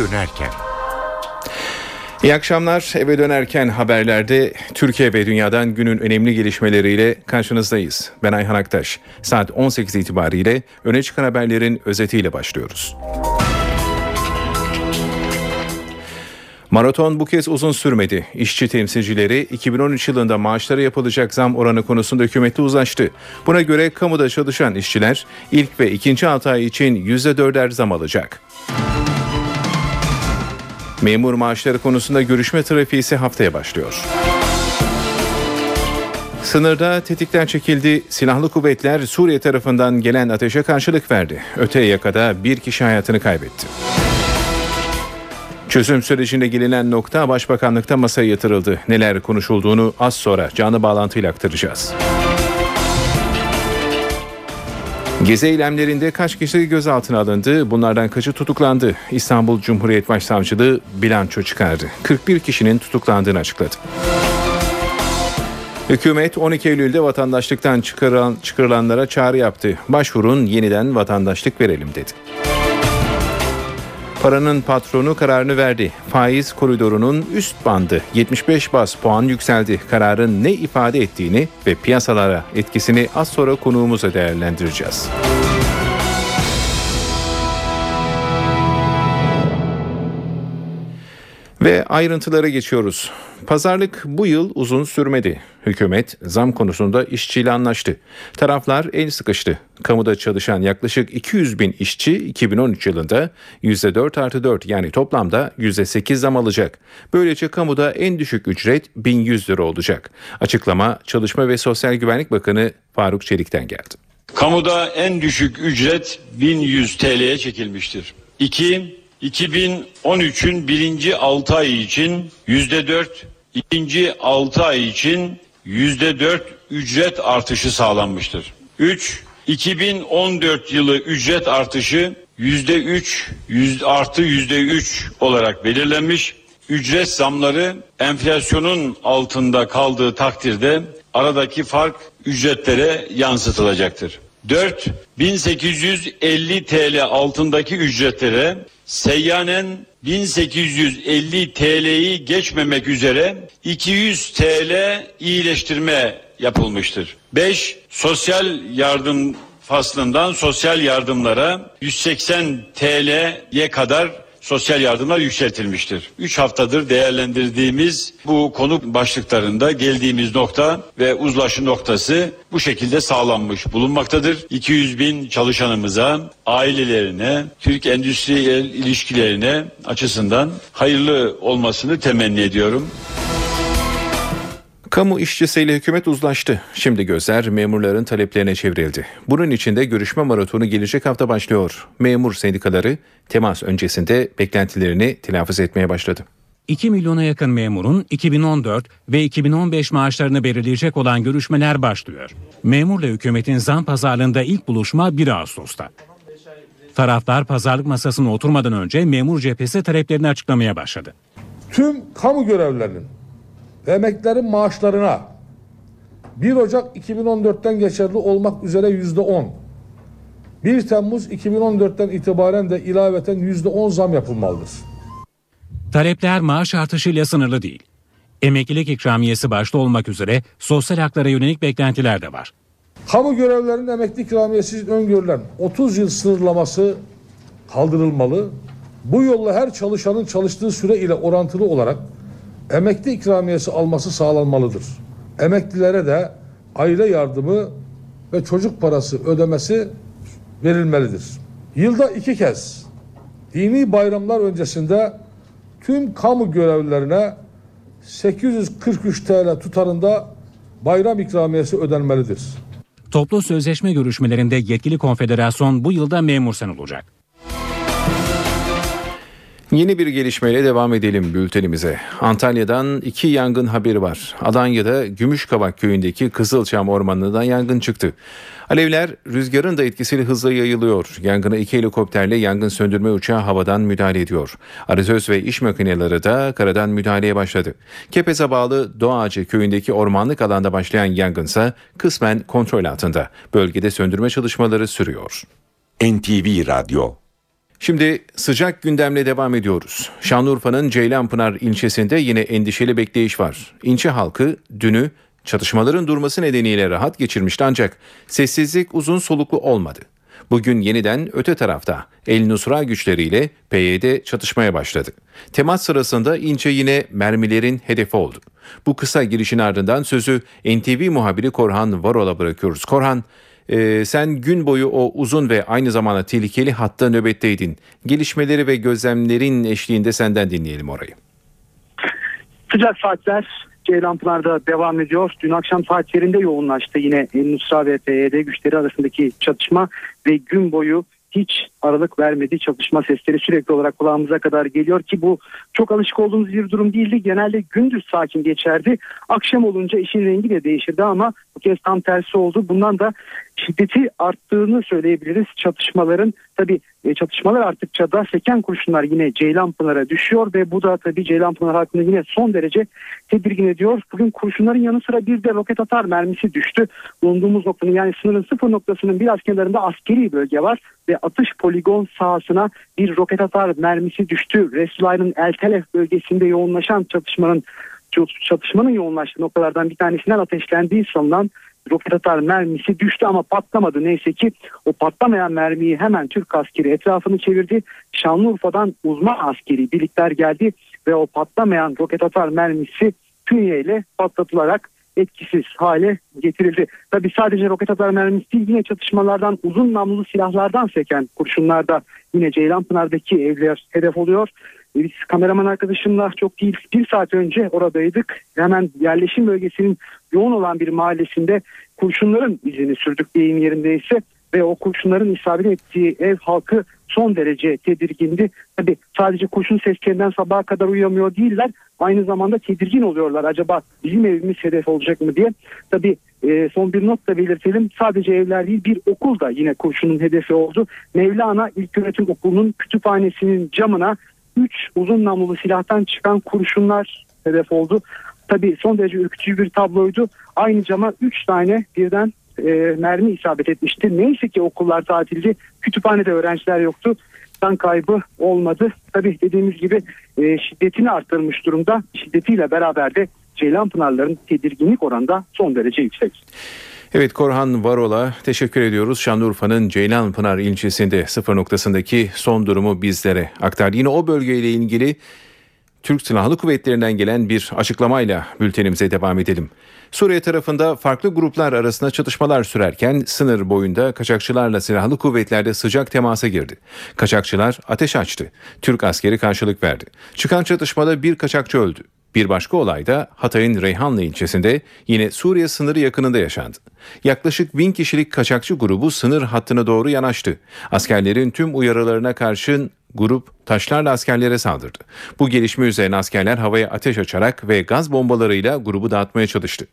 dönerken. İyi akşamlar. Eve dönerken haberlerde Türkiye ve dünyadan günün önemli gelişmeleriyle karşınızdayız. Ben Ayhan Aktaş. Saat 18 itibariyle öne çıkan haberlerin özetiyle başlıyoruz. Maraton bu kez uzun sürmedi. İşçi temsilcileri 2013 yılında maaşlara yapılacak zam oranı konusunda hükümette uzlaştı. Buna göre kamuda çalışan işçiler ilk ve ikinci 6 ay için %4'er zam alacak. Memur maaşları konusunda görüşme trafiği ise haftaya başlıyor. Sınırda tetikten çekildi. Silahlı kuvvetler Suriye tarafından gelen ateşe karşılık verdi. Öte yakada bir kişi hayatını kaybetti. Çözüm sürecinde gelinen nokta Başbakanlıkta masaya yatırıldı. Neler konuşulduğunu az sonra canlı bağlantıyla aktaracağız. Gezi eylemlerinde kaç kişi gözaltına alındı? Bunlardan kaçı tutuklandı? İstanbul Cumhuriyet Başsavcılığı bilanço çıkardı. 41 kişinin tutuklandığını açıkladı. Hükümet 12 Eylül'de vatandaşlıktan çıkarılan, çıkarılanlara çağrı yaptı. Başvurun yeniden vatandaşlık verelim dedi. Paranın patronu kararını verdi. Faiz koridorunun üst bandı 75 bas puan yükseldi. Kararın ne ifade ettiğini ve piyasalara etkisini az sonra konuğumuzla değerlendireceğiz. Ve ayrıntılara geçiyoruz. Pazarlık bu yıl uzun sürmedi. Hükümet zam konusunda işçiyle anlaştı. Taraflar el sıkıştı. Kamuda çalışan yaklaşık 200 bin işçi 2013 yılında %4 artı 4 yani toplamda %8 zam alacak. Böylece kamuda en düşük ücret 1100 lira olacak. Açıklama Çalışma ve Sosyal Güvenlik Bakanı Faruk Çelik'ten geldi. Kamuda en düşük ücret 1100 TL'ye çekilmiştir. 2. 2013'ün birinci 6 ay için yüzde dört, ikinci 6 ay için yüzde dört ücret artışı sağlanmıştır. 3. 2014 yılı ücret artışı yüzde üç artı yüzde üç olarak belirlenmiş. Ücret zamları enflasyonun altında kaldığı takdirde aradaki fark ücretlere yansıtılacaktır. 4. 1850 TL altındaki ücretlere seyyanen 1850 TL'yi geçmemek üzere 200 TL iyileştirme yapılmıştır. 5. Sosyal yardım faslından sosyal yardımlara 180 TL'ye kadar sosyal yardımlar yükseltilmiştir. 3 haftadır değerlendirdiğimiz bu konu başlıklarında geldiğimiz nokta ve uzlaşı noktası bu şekilde sağlanmış bulunmaktadır. 200 bin çalışanımıza, ailelerine, Türk endüstriyel ilişkilerine açısından hayırlı olmasını temenni ediyorum. Kamu işçisiyle hükümet uzlaştı. Şimdi gözler memurların taleplerine çevrildi. Bunun için de görüşme maratonu gelecek hafta başlıyor. Memur sendikaları temas öncesinde beklentilerini telaffuz etmeye başladı. 2 milyona yakın memurun 2014 ve 2015 maaşlarını belirleyecek olan görüşmeler başlıyor. Memurla hükümetin zam pazarlığında ilk buluşma 1 Ağustos'ta. Taraflar pazarlık masasına oturmadan önce memur cephesi taleplerini açıklamaya başladı. Tüm kamu görevlilerinin emeklerin maaşlarına 1 Ocak 2014'ten geçerli olmak üzere yüzde 10. 1 Temmuz 2014'ten itibaren de ilaveten yüzde 10 zam yapılmalıdır. Talepler maaş artışıyla sınırlı değil. Emeklilik ikramiyesi başta olmak üzere sosyal haklara yönelik beklentiler de var. Kamu görevlilerinin emekli ikramiyesi öngörülen 30 yıl sınırlaması kaldırılmalı. Bu yolla her çalışanın çalıştığı süre ile orantılı olarak emekli ikramiyesi alması sağlanmalıdır. Emeklilere de aile yardımı ve çocuk parası ödemesi verilmelidir. Yılda iki kez dini bayramlar öncesinde tüm kamu görevlilerine 843 TL tutarında bayram ikramiyesi ödenmelidir. Toplu sözleşme görüşmelerinde yetkili konfederasyon bu yılda memur olacak. Yeni bir gelişmeyle devam edelim bültenimize. Antalya'dan iki yangın haberi var. Alanya'da Gümüşkabak köyündeki Kızılçam ormanından yangın çıktı. Alevler rüzgarın da etkisiyle hızla yayılıyor. Yangına iki helikopterle yangın söndürme uçağı havadan müdahale ediyor. Arazöz ve iş makineleri de karadan müdahaleye başladı. Kepez'e bağlı Doğacı köyündeki ormanlık alanda başlayan yangınsa kısmen kontrol altında. Bölgede söndürme çalışmaları sürüyor. NTV Radyo Şimdi sıcak gündemle devam ediyoruz. Şanlıurfa'nın Ceylanpınar ilçesinde yine endişeli bekleyiş var. İlçe halkı dünü çatışmaların durması nedeniyle rahat geçirmişti ancak sessizlik uzun soluklu olmadı. Bugün yeniden öte tarafta El Nusra güçleriyle PYD çatışmaya başladı. Temas sırasında ilçe yine mermilerin hedefi oldu. Bu kısa girişin ardından sözü NTV muhabiri Korhan Varol'a bırakıyoruz. Korhan, ee, sen gün boyu o uzun ve aynı zamanda tehlikeli hatta nöbetteydin. Gelişmeleri ve gözlemlerin eşliğinde senden dinleyelim orayı. Sıcak saatler Ceylanpınar'da devam ediyor. Dün akşam saatlerinde yoğunlaştı yine Nusra ve PYD güçleri arasındaki çatışma ve gün boyu hiç aralık vermedi. Çatışma sesleri sürekli olarak kulağımıza kadar geliyor ki bu çok alışık olduğumuz bir durum değildi. Genelde gündüz sakin geçerdi. Akşam olunca işin rengi de değişirdi ama bu kez tam tersi oldu. Bundan da şiddeti arttığını söyleyebiliriz. Çatışmaların tabi e, çatışmalar arttıkça da seken kurşunlar yine Ceylanpınar'a düşüyor ve bu da tabi Ceylanpınar halkını yine son derece tedirgin ediyor. Bugün kurşunların yanı sıra bir de roket atar mermisi düştü. Bulunduğumuz noktanın yani sınırın sıfır noktasının biraz kenarında askeri bölge var ve atış poligon sahasına bir roket atar mermisi düştü. Resulayn'ın El Telef bölgesinde yoğunlaşan çatışmanın çatışmanın yoğunlaştığı noktalardan bir tanesinden ateşlendiği sanılan roket atar mermisi düştü ama patlamadı. Neyse ki o patlamayan mermiyi hemen Türk askeri etrafını çevirdi. Şanlıurfa'dan uzman askeri birlikler geldi ve o patlamayan roket atar mermisi künyeyle patlatılarak etkisiz hale getirildi. Tabi sadece roket atar mermisi değil yine çatışmalardan uzun namlulu silahlardan seken kurşunlar da yine Ceylanpınar'daki evler hedef oluyor. Biz kameraman arkadaşımla çok değil bir saat önce oradaydık. Hemen yerleşim bölgesinin yoğun olan bir mahallesinde kurşunların izini sürdük deyim yerindeyse ve o kurşunların isabet ettiği ev halkı son derece tedirgindi. Tabi sadece kurşun seslerinden sabaha kadar uyuyamıyor değiller. Aynı zamanda tedirgin oluyorlar. Acaba bizim evimiz hedef olacak mı diye. Tabi e, son bir not da belirtelim. Sadece evler değil bir okul da yine kurşunun hedefi oldu. Mevlana İlköğretim Okulu'nun kütüphanesinin camına 3 uzun namlulu silahtan çıkan kurşunlar hedef oldu. Tabi son derece ürkütücü bir tabloydu. Aynı cama 3 tane birden e, mermi isabet etmişti. Neyse ki okullar tatildi. Kütüphanede öğrenciler yoktu. Can kaybı olmadı. Tabi dediğimiz gibi e, şiddetini arttırmış durumda. Şiddetiyle beraber de Ceylan Pınarların tedirginlik oranda son derece yüksek. Evet Korhan Varol'a teşekkür ediyoruz. Şanlıurfa'nın Ceylanpınar ilçesinde sıfır noktasındaki son durumu bizlere aktardı. Yine o bölgeyle ilgili Türk Silahlı Kuvvetleri'nden gelen bir açıklamayla bültenimize devam edelim. Suriye tarafında farklı gruplar arasında çatışmalar sürerken sınır boyunda kaçakçılarla silahlı kuvvetlerde sıcak temasa girdi. Kaçakçılar ateş açtı. Türk askeri karşılık verdi. Çıkan çatışmada bir kaçakçı öldü. Bir başka olay da Hatay'ın Reyhanlı ilçesinde yine Suriye sınırı yakınında yaşandı. Yaklaşık bin kişilik kaçakçı grubu sınır hattına doğru yanaştı. Askerlerin tüm uyarılarına karşın grup taşlarla askerlere saldırdı. Bu gelişme üzerine askerler havaya ateş açarak ve gaz bombalarıyla grubu dağıtmaya çalıştı.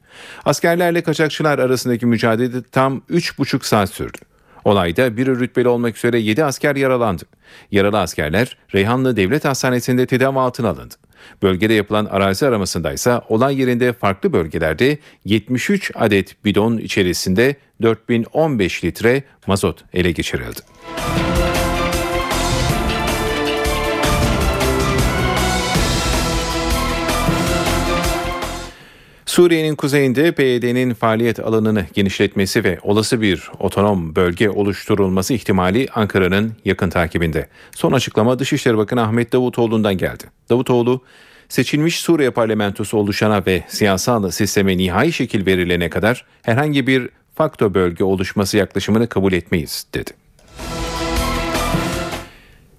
Askerlerle kaçakçılar arasındaki mücadele tam 3,5 saat sürdü. Olayda bir rütbeli olmak üzere 7 asker yaralandı. Yaralı askerler Reyhanlı Devlet Hastanesi'nde tedavi altına alındı. Bölgede yapılan arazi aramasında ise olay yerinde farklı bölgelerde 73 adet bidon içerisinde 4015 litre mazot ele geçirildi. Suriye'nin kuzeyinde PYD'nin faaliyet alanını genişletmesi ve olası bir otonom bölge oluşturulması ihtimali Ankara'nın yakın takibinde. Son açıklama Dışişleri Bakanı Ahmet Davutoğlu'ndan geldi. Davutoğlu, seçilmiş Suriye parlamentosu oluşana ve siyasal sisteme nihai şekil verilene kadar herhangi bir fakto bölge oluşması yaklaşımını kabul etmeyiz dedi.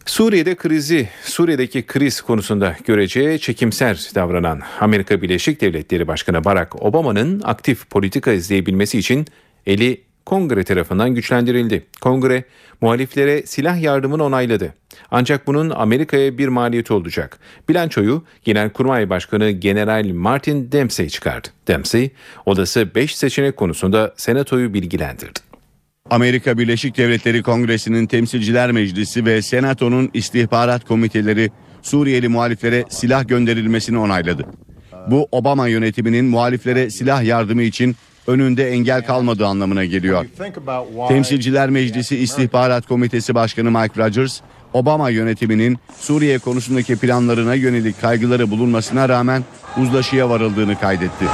Suriye'de krizi, Suriye'deki kriz konusunda görece çekimser davranan Amerika Birleşik Devletleri Başkanı Barack Obama'nın aktif politika izleyebilmesi için eli kongre tarafından güçlendirildi. Kongre muhaliflere silah yardımını onayladı. Ancak bunun Amerika'ya bir maliyeti olacak. Bilançoyu Genelkurmay Başkanı General Martin Dempsey çıkardı. Dempsey, odası 5 seçenek konusunda senatoyu bilgilendirdi. Amerika Birleşik Devletleri Kongresi'nin Temsilciler Meclisi ve Senato'nun istihbarat komiteleri Suriyeli muhaliflere silah gönderilmesini onayladı. Bu Obama yönetiminin muhaliflere silah yardımı için önünde engel kalmadığı anlamına geliyor. Temsilciler Meclisi İstihbarat Komitesi Başkanı Mike Rogers, Obama yönetiminin Suriye konusundaki planlarına yönelik kaygıları bulunmasına rağmen uzlaşıya varıldığını kaydetti.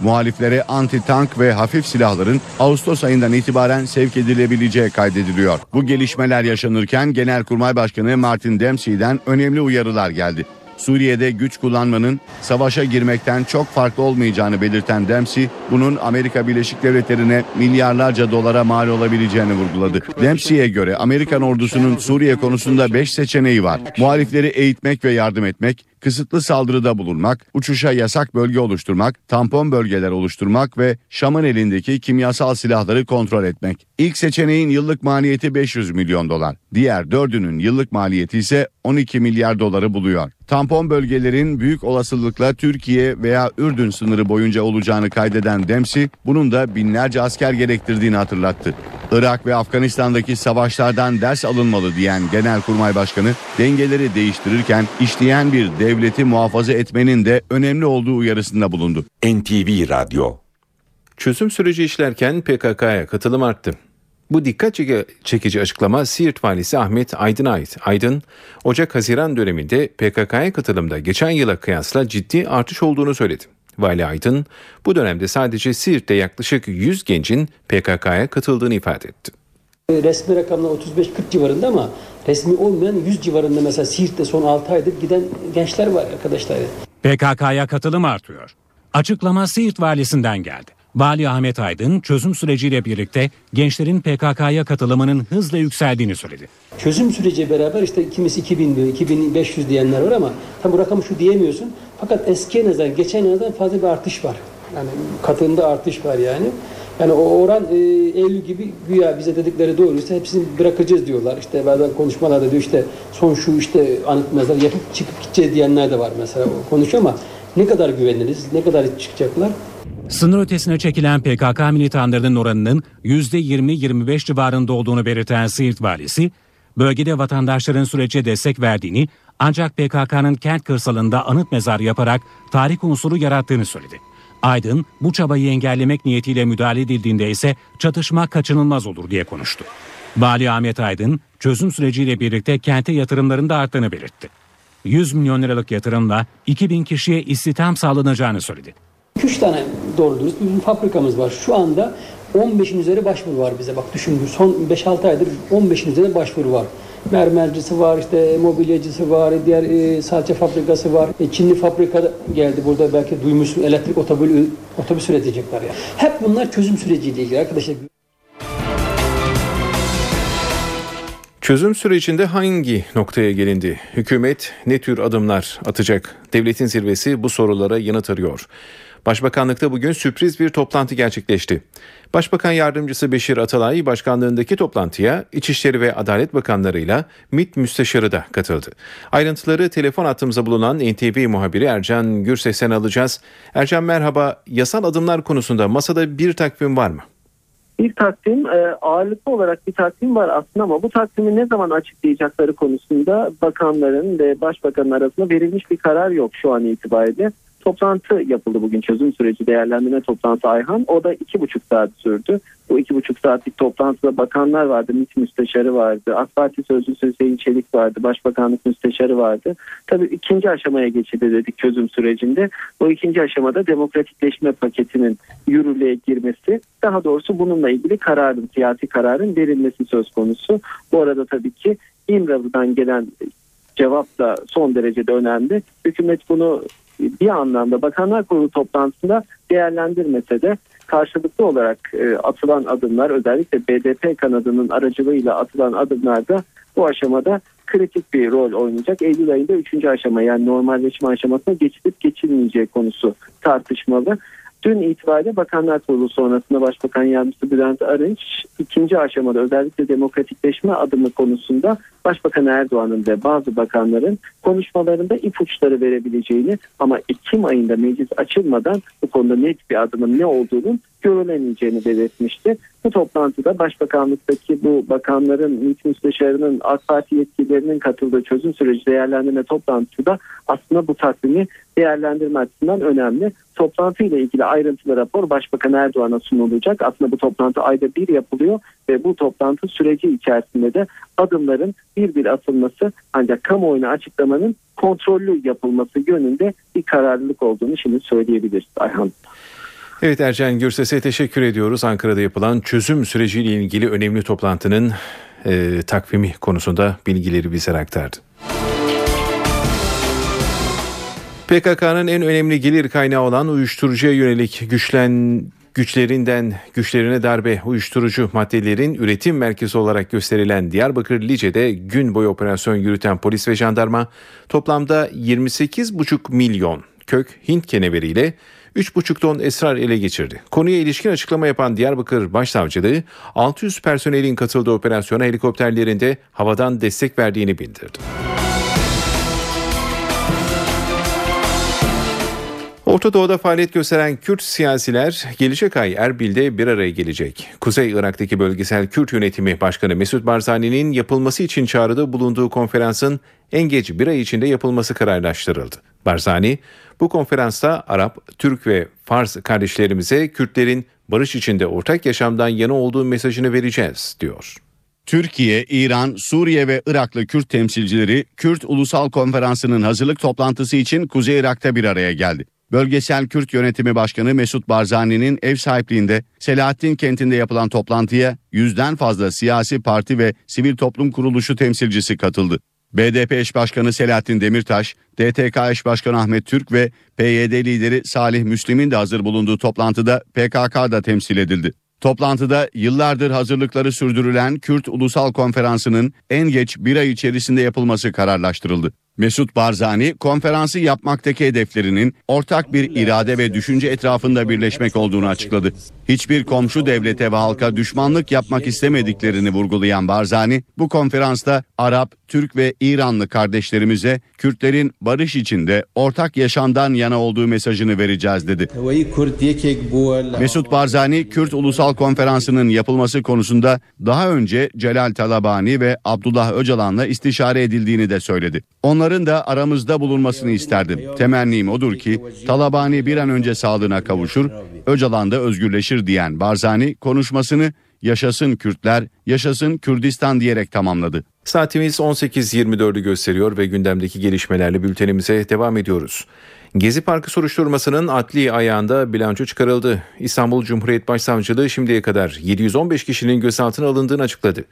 Muhaliflere anti-tank ve hafif silahların Ağustos ayından itibaren sevk edilebileceği kaydediliyor. Bu gelişmeler yaşanırken Genelkurmay Başkanı Martin Dempsey'den önemli uyarılar geldi. Suriye'de güç kullanmanın savaşa girmekten çok farklı olmayacağını belirten Dempsey, bunun Amerika Birleşik Devletleri'ne milyarlarca dolara mal olabileceğini vurguladı. Dempsey'e göre Amerikan ordusunun Suriye konusunda 5 seçeneği var. Muhalifleri eğitmek ve yardım etmek, kısıtlı saldırıda bulunmak, uçuşa yasak bölge oluşturmak, tampon bölgeler oluşturmak ve Şam'ın elindeki kimyasal silahları kontrol etmek. İlk seçeneğin yıllık maliyeti 500 milyon dolar. Diğer dördünün yıllık maliyeti ise 12 milyar doları buluyor. Tampon bölgelerin büyük olasılıkla Türkiye veya Ürdün sınırı boyunca olacağını kaydeden Dempsey, bunun da binlerce asker gerektirdiğini hatırlattı. Irak ve Afganistan'daki savaşlardan ders alınmalı diyen Genelkurmay Başkanı dengeleri değiştirirken işleyen bir devleti muhafaza etmenin de önemli olduğu uyarısında bulundu. NTV Radyo Çözüm süreci işlerken PKK'ya katılım arttı. Bu dikkat çekici açıklama Siirt valisi Ahmet Aydın'a ait. Aydın, Ocak-Haziran döneminde PKK'ya katılımda geçen yıla kıyasla ciddi artış olduğunu söyledi. Vali Aydın, bu dönemde sadece Siirt'te yaklaşık 100 gencin PKK'ya katıldığını ifade etti. Resmi rakamlar 35-40 civarında ama resmi olmayan 100 civarında mesela Siirt'te son 6 aydır giden gençler var arkadaşlar. PKK'ya katılım artıyor. Açıklama Siirt valisinden geldi. Vali Ahmet Aydın çözüm süreciyle birlikte gençlerin PKK'ya katılımının hızla yükseldiğini söyledi. Çözüm süreci beraber işte kimisi 2000 diyor, 2500 diyenler var ama tam bu rakamı şu diyemiyorsun. Fakat eskiye nazaran geçen yıldan fazla bir artış var. Yani katılımda artış var yani. Yani o oran e, Eylül gibi güya bize dedikleri doğruysa hepsini bırakacağız diyorlar. İşte bazen konuşmalarda diyor işte son şu işte anıt mezar yapıp çıkıp gideceğiz diyenler de var mesela konuşuyor ama ne kadar güveniriz, ne kadar çıkacaklar? Sınır ötesine çekilen PKK militanlarının oranının %20-25 civarında olduğunu belirten Siirt valisi, bölgede vatandaşların sürece destek verdiğini ancak PKK'nın kent kırsalında anıt mezar yaparak tarih unsuru yarattığını söyledi. Aydın bu çabayı engellemek niyetiyle müdahale edildiğinde ise çatışma kaçınılmaz olur diye konuştu. Vali Ahmet Aydın çözüm süreciyle birlikte kente yatırımların da arttığını belirtti. 100 milyon liralık yatırımla 2000 kişiye istihdam sağlanacağını söyledi. 3 tane doğru dürüst bir fabrikamız var. Şu anda 15'in üzeri başvuru var bize. Bak düşün son 5-6 aydır 15'in üzeri başvuru var. Mermercisi var, işte mobilyacısı var, diğer e, salça fabrikası var. E, Çinli fabrika geldi burada belki duymuşsun elektrik otobüs, otobüs üretecekler yani. Hep bunlar çözüm süreciyle ilgili arkadaşlar. Çözüm sürecinde hangi noktaya gelindi? Hükümet ne tür adımlar atacak? Devletin zirvesi bu sorulara yanıt arıyor. Başbakanlıkta bugün sürpriz bir toplantı gerçekleşti. Başbakan Yardımcısı Beşir Atalay başkanlığındaki toplantıya İçişleri ve Adalet Bakanlarıyla MİT Müsteşarı da katıldı. Ayrıntıları telefon hattımıza bulunan NTV muhabiri Ercan Gürses'ten alacağız. Ercan merhaba. Yasal adımlar konusunda masada bir takvim var mı? Bir takvim e, ağırlıklı olarak bir takvim var aslında ama bu takvimi ne zaman açıklayacakları konusunda bakanların ve başbakanın arasında verilmiş bir karar yok şu an itibariyle toplantı yapıldı bugün çözüm süreci değerlendirme toplantısı Ayhan. O da iki buçuk saat sürdü. Bu iki buçuk saatlik toplantıda bakanlar vardı, MİT müsteşarı vardı, AK Parti sözcüsü Hüseyin Çelik vardı, Başbakanlık müsteşarı vardı. Tabii ikinci aşamaya geçildi dedik çözüm sürecinde. Bu ikinci aşamada demokratikleşme paketinin yürürlüğe girmesi, daha doğrusu bununla ilgili kararın, siyasi kararın verilmesi söz konusu. Bu arada tabii ki İmralı'dan gelen cevap da son derecede önemli. Hükümet bunu bir anlamda Bakanlar Kurulu toplantısında değerlendirmese de karşılıklı olarak e, atılan adımlar özellikle BDP kanadının aracılığıyla atılan adımlarda bu aşamada kritik bir rol oynayacak. Eylül ayında 3. aşama yani normalleşme aşamasına geçilip geçilmeyeceği konusu tartışmalı. Dün itibariyle Bakanlar Kurulu sonrasında Başbakan Yardımcısı Bülent Arınç ikinci aşamada özellikle demokratikleşme adımı konusunda Başbakan Erdoğan'ın ve bazı bakanların konuşmalarında ipuçları verebileceğini ama Ekim ayında meclis açılmadan bu konuda net bir adımın ne olduğunun görülemeyeceğini belirtmişti. Bu toplantıda Başbakanlıktaki bu bakanların, MİT müsteşarının, AK Parti yetkililerinin katıldığı çözüm süreci değerlendirme toplantısı da aslında bu takvimi değerlendirme açısından önemli. Toplantı ile ilgili ayrıntılı rapor Başbakan Erdoğan'a sunulacak. Aslında bu toplantı ayda bir yapılıyor ve bu toplantı süreci içerisinde de adımların bir bir atılması ancak kamuoyuna açıklamanın kontrollü yapılması yönünde bir kararlılık olduğunu şimdi söyleyebiliriz Ayhan. Evet Ercan Gürses'e teşekkür ediyoruz. Ankara'da yapılan çözüm süreciyle ilgili önemli toplantının e, takvimi konusunda bilgileri bize aktardı. PKK'nın en önemli gelir kaynağı olan uyuşturucuya yönelik güçlen güçlerinden güçlerine darbe uyuşturucu maddelerin üretim merkezi olarak gösterilen Diyarbakır Lice'de gün boyu operasyon yürüten polis ve jandarma toplamda 28,5 milyon kök Hint keneveriyle 3,5 ton esrar ele geçirdi. Konuya ilişkin açıklama yapan Diyarbakır Başsavcılığı 600 personelin katıldığı operasyona helikopterlerinde havadan destek verdiğini bildirdi. Orta Doğu'da faaliyet gösteren Kürt siyasiler gelecek ay Erbil'de bir araya gelecek. Kuzey Irak'taki bölgesel Kürt yönetimi başkanı Mesut Barzani'nin yapılması için çağrıda bulunduğu konferansın en geç bir ay içinde yapılması kararlaştırıldı. Barzani, bu konferansta Arap, Türk ve Fars kardeşlerimize Kürtlerin barış içinde ortak yaşamdan yana olduğu mesajını vereceğiz, diyor. Türkiye, İran, Suriye ve Iraklı Kürt temsilcileri Kürt Ulusal Konferansı'nın hazırlık toplantısı için Kuzey Irak'ta bir araya geldi. Bölgesel Kürt Yönetimi Başkanı Mesut Barzani'nin ev sahipliğinde Selahattin kentinde yapılan toplantıya yüzden fazla siyasi parti ve sivil toplum kuruluşu temsilcisi katıldı. BDP eş başkanı Selahattin Demirtaş, DTK eş başkanı Ahmet Türk ve PYD lideri Salih Müslim'in de hazır bulunduğu toplantıda PKK da temsil edildi. Toplantıda yıllardır hazırlıkları sürdürülen Kürt Ulusal Konferansı'nın en geç bir ay içerisinde yapılması kararlaştırıldı. Mesut Barzani konferansı yapmaktaki hedeflerinin ortak bir irade ve düşünce etrafında birleşmek olduğunu açıkladı. Hiçbir komşu devlete ve halka düşmanlık yapmak istemediklerini vurgulayan Barzani, bu konferansta Arap, Türk ve İranlı kardeşlerimize Kürtlerin barış içinde ortak yaşamdan yana olduğu mesajını vereceğiz dedi. Mesut Barzani, Kürt Ulusal Konferansı'nın yapılması konusunda daha önce Celal Talabani ve Abdullah Öcalan'la istişare edildiğini de söyledi. Onların da aramızda bulunmasını isterdim. Temennim odur ki Talabani bir an önce sağlığına kavuşur, Öcalan da özgürleşir diyen Barzani konuşmasını yaşasın Kürtler, yaşasın Kürdistan diyerek tamamladı. Saatimiz 18.24'ü gösteriyor ve gündemdeki gelişmelerle bültenimize devam ediyoruz. Gezi Parkı soruşturmasının adli ayağında bilanço çıkarıldı. İstanbul Cumhuriyet Başsavcılığı şimdiye kadar 715 kişinin gözaltına alındığını açıkladı.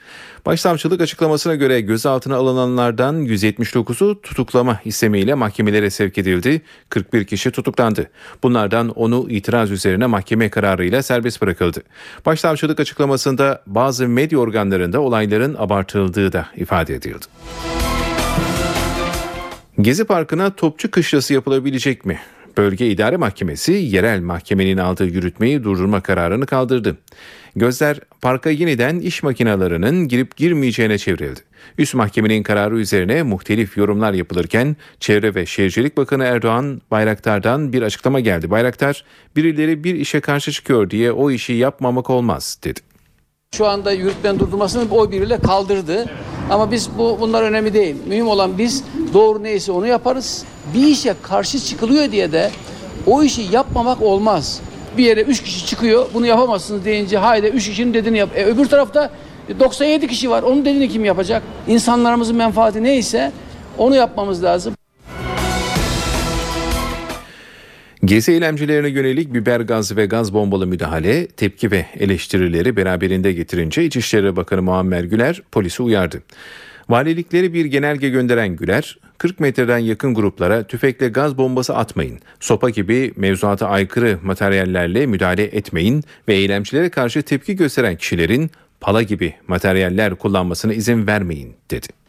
Başsavcılık açıklamasına göre gözaltına alınanlardan 179'u tutuklama istemiyle mahkemelere sevk edildi. 41 kişi tutuklandı. Bunlardan onu itiraz üzerine mahkeme kararıyla serbest bırakıldı. Başsavcılık açıklamasında bazı medya organlarında olayların abartıldığı da ifade edildi. Gezi Parkı'na topçu kışlası yapılabilecek mi? Bölge İdare Mahkemesi yerel mahkemenin aldığı yürütmeyi durdurma kararını kaldırdı. Gözler parka yeniden iş makinalarının girip girmeyeceğine çevrildi. Üst mahkemenin kararı üzerine muhtelif yorumlar yapılırken Çevre ve Şehircilik Bakanı Erdoğan Bayraktar'dan bir açıklama geldi. Bayraktar birileri bir işe karşı çıkıyor diye o işi yapmamak olmaz dedi. Şu anda yürütmenin durdurmasını oy birliğiyle kaldırdı. Ama biz bu bunlar önemli değil. Mühim olan biz doğru neyse onu yaparız. Bir işe karşı çıkılıyor diye de o işi yapmamak olmaz. Bir yere üç kişi çıkıyor bunu yapamazsınız deyince haydi üç kişinin dediğini yap. E, öbür tarafta 97 kişi var onun dediğini kim yapacak? İnsanlarımızın menfaati neyse onu yapmamız lazım. Gezi eylemcilerine yönelik biber gazı ve gaz bombalı müdahale, tepki ve eleştirileri beraberinde getirince İçişleri Bakanı Muammer Güler polisi uyardı. Valilikleri bir genelge gönderen Güler, 40 metreden yakın gruplara tüfekle gaz bombası atmayın, sopa gibi mevzuata aykırı materyallerle müdahale etmeyin ve eylemcilere karşı tepki gösteren kişilerin pala gibi materyaller kullanmasına izin vermeyin dedi.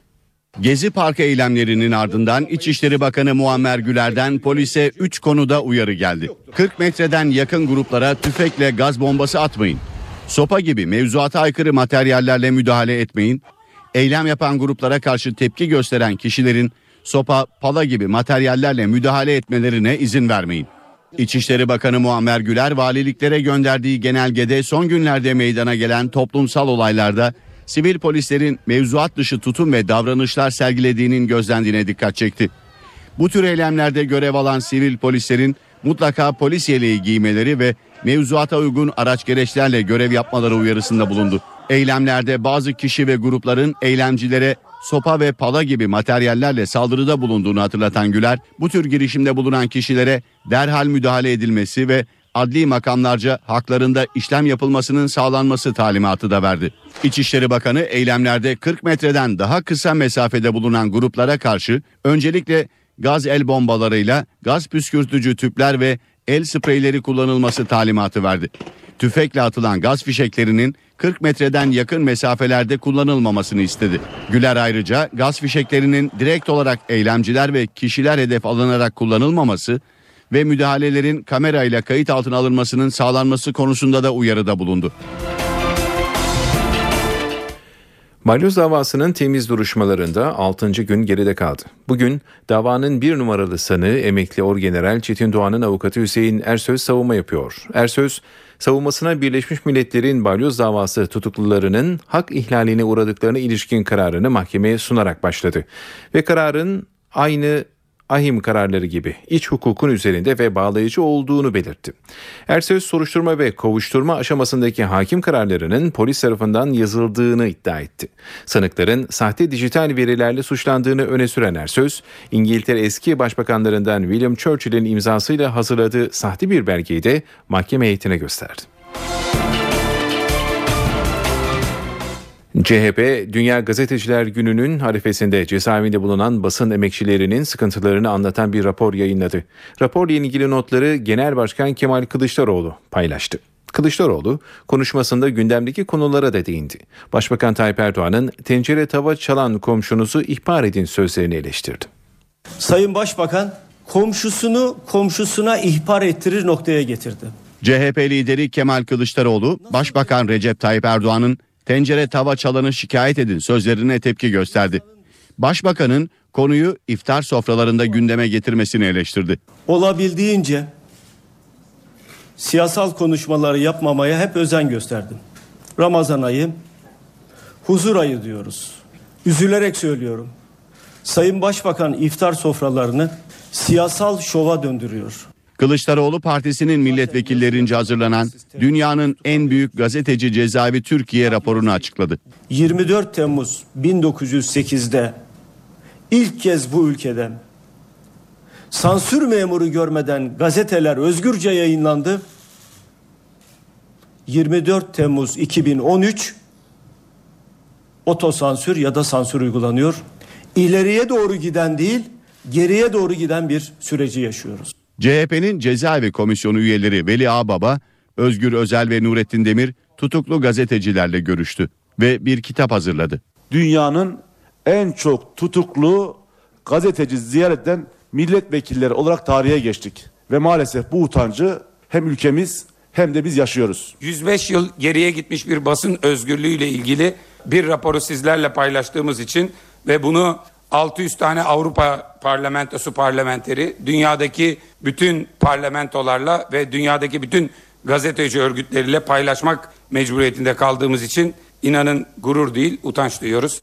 Gezi Parkı eylemlerinin ardından İçişleri Bakanı Muammer Güler'den polise 3 konuda uyarı geldi. 40 metreden yakın gruplara tüfekle gaz bombası atmayın. Sopa gibi mevzuata aykırı materyallerle müdahale etmeyin. Eylem yapan gruplara karşı tepki gösteren kişilerin sopa, pala gibi materyallerle müdahale etmelerine izin vermeyin. İçişleri Bakanı Muammer Güler valiliklere gönderdiği genelgede son günlerde meydana gelen toplumsal olaylarda sivil polislerin mevzuat dışı tutum ve davranışlar sergilediğinin gözlendiğine dikkat çekti. Bu tür eylemlerde görev alan sivil polislerin mutlaka polis yeleği giymeleri ve mevzuata uygun araç gereçlerle görev yapmaları uyarısında bulundu. Eylemlerde bazı kişi ve grupların eylemcilere sopa ve pala gibi materyallerle saldırıda bulunduğunu hatırlatan Güler, bu tür girişimde bulunan kişilere derhal müdahale edilmesi ve adli makamlarca haklarında işlem yapılmasının sağlanması talimatı da verdi. İçişleri Bakanı eylemlerde 40 metreden daha kısa mesafede bulunan gruplara karşı öncelikle gaz el bombalarıyla gaz püskürtücü tüpler ve el spreyleri kullanılması talimatı verdi. Tüfekle atılan gaz fişeklerinin 40 metreden yakın mesafelerde kullanılmamasını istedi. Güler ayrıca gaz fişeklerinin direkt olarak eylemciler ve kişiler hedef alınarak kullanılmaması ve müdahalelerin kamerayla kayıt altına alınmasının sağlanması konusunda da uyarıda bulundu. Balyoz davasının temiz duruşmalarında 6. gün geride kaldı. Bugün davanın bir numaralı sanığı emekli orgeneral Çetin Doğan'ın avukatı Hüseyin Ersöz savunma yapıyor. Ersöz, savunmasına Birleşmiş Milletler'in balyoz davası tutuklularının hak ihlaline uğradıklarına ilişkin kararını mahkemeye sunarak başladı. Ve kararın aynı ahim kararları gibi iç hukukun üzerinde ve bağlayıcı olduğunu belirtti. Ersöz soruşturma ve kovuşturma aşamasındaki hakim kararlarının polis tarafından yazıldığını iddia etti. Sanıkların sahte dijital verilerle suçlandığını öne süren Ersöz, İngiltere eski başbakanlarından William Churchill'in imzasıyla hazırladığı sahte bir belgeyi de mahkeme heyetine gösterdi. CHP, Dünya Gazeteciler Günü'nün harifesinde cezaevinde bulunan basın emekçilerinin sıkıntılarını anlatan bir rapor yayınladı. Raporla ilgili notları Genel Başkan Kemal Kılıçdaroğlu paylaştı. Kılıçdaroğlu konuşmasında gündemdeki konulara da değindi. Başbakan Tayyip Erdoğan'ın tencere tava çalan komşunuzu ihbar edin sözlerini eleştirdi. Sayın Başbakan komşusunu komşusuna ihbar ettirir noktaya getirdi. CHP lideri Kemal Kılıçdaroğlu, Başbakan Recep Tayyip Erdoğan'ın tencere tava çalanı şikayet edin sözlerine tepki gösterdi. Başbakanın konuyu iftar sofralarında gündeme getirmesini eleştirdi. Olabildiğince siyasal konuşmaları yapmamaya hep özen gösterdim. Ramazan ayı, huzur ayı diyoruz. Üzülerek söylüyorum. Sayın Başbakan iftar sofralarını siyasal şova döndürüyor. Kılıçdaroğlu partisinin milletvekillerince hazırlanan dünyanın en büyük gazeteci cezaevi Türkiye raporunu açıkladı. 24 Temmuz 1908'de ilk kez bu ülkede sansür memuru görmeden gazeteler özgürce yayınlandı. 24 Temmuz 2013 otosansür ya da sansür uygulanıyor. İleriye doğru giden değil, geriye doğru giden bir süreci yaşıyoruz. CHP'nin cezaevi komisyonu üyeleri Veli Ağbaba, Özgür Özel ve Nurettin Demir tutuklu gazetecilerle görüştü ve bir kitap hazırladı. Dünyanın en çok tutuklu gazeteci ziyaret eden milletvekilleri olarak tarihe geçtik. Ve maalesef bu utancı hem ülkemiz hem de biz yaşıyoruz. 105 yıl geriye gitmiş bir basın özgürlüğüyle ilgili bir raporu sizlerle paylaştığımız için ve bunu 600 tane Avrupa parlamentosu parlamenteri, dünyadaki bütün parlamentolarla ve dünyadaki bütün gazeteci örgütleriyle paylaşmak mecburiyetinde kaldığımız için inanın gurur değil utanç duyuyoruz.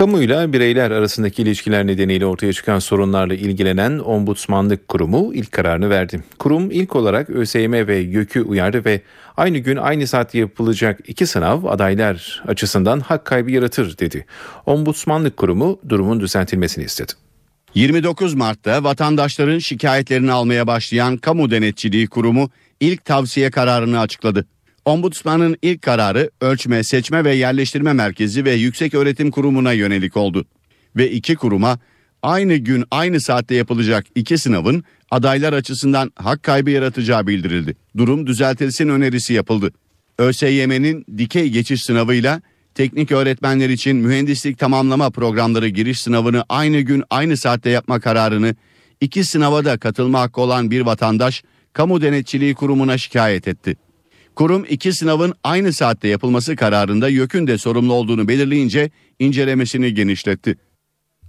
Kamuyla bireyler arasındaki ilişkiler nedeniyle ortaya çıkan sorunlarla ilgilenen Ombudsmanlık Kurumu ilk kararını verdi. Kurum ilk olarak ÖSYM ve YÖK'ü uyardı ve aynı gün aynı saatte yapılacak iki sınav adaylar açısından hak kaybı yaratır dedi. Ombudsmanlık Kurumu durumun düzeltilmesini istedi. 29 Mart'ta vatandaşların şikayetlerini almaya başlayan Kamu Denetçiliği Kurumu ilk tavsiye kararını açıkladı. Ombudsmanın ilk kararı Ölçme, Seçme ve Yerleştirme Merkezi ve Yüksek Öğretim Kurumu'na yönelik oldu. Ve iki kuruma aynı gün aynı saatte yapılacak iki sınavın adaylar açısından hak kaybı yaratacağı bildirildi. Durum düzeltilsin önerisi yapıldı. ÖSYM'nin dikey geçiş sınavıyla teknik öğretmenler için mühendislik tamamlama programları giriş sınavını aynı gün aynı saatte yapma kararını iki sınava da katılma hakkı olan bir vatandaş Kamu Denetçiliği Kurumu'na şikayet etti. Kurum iki sınavın aynı saatte yapılması kararında YÖK'ün de sorumlu olduğunu belirleyince incelemesini genişletti.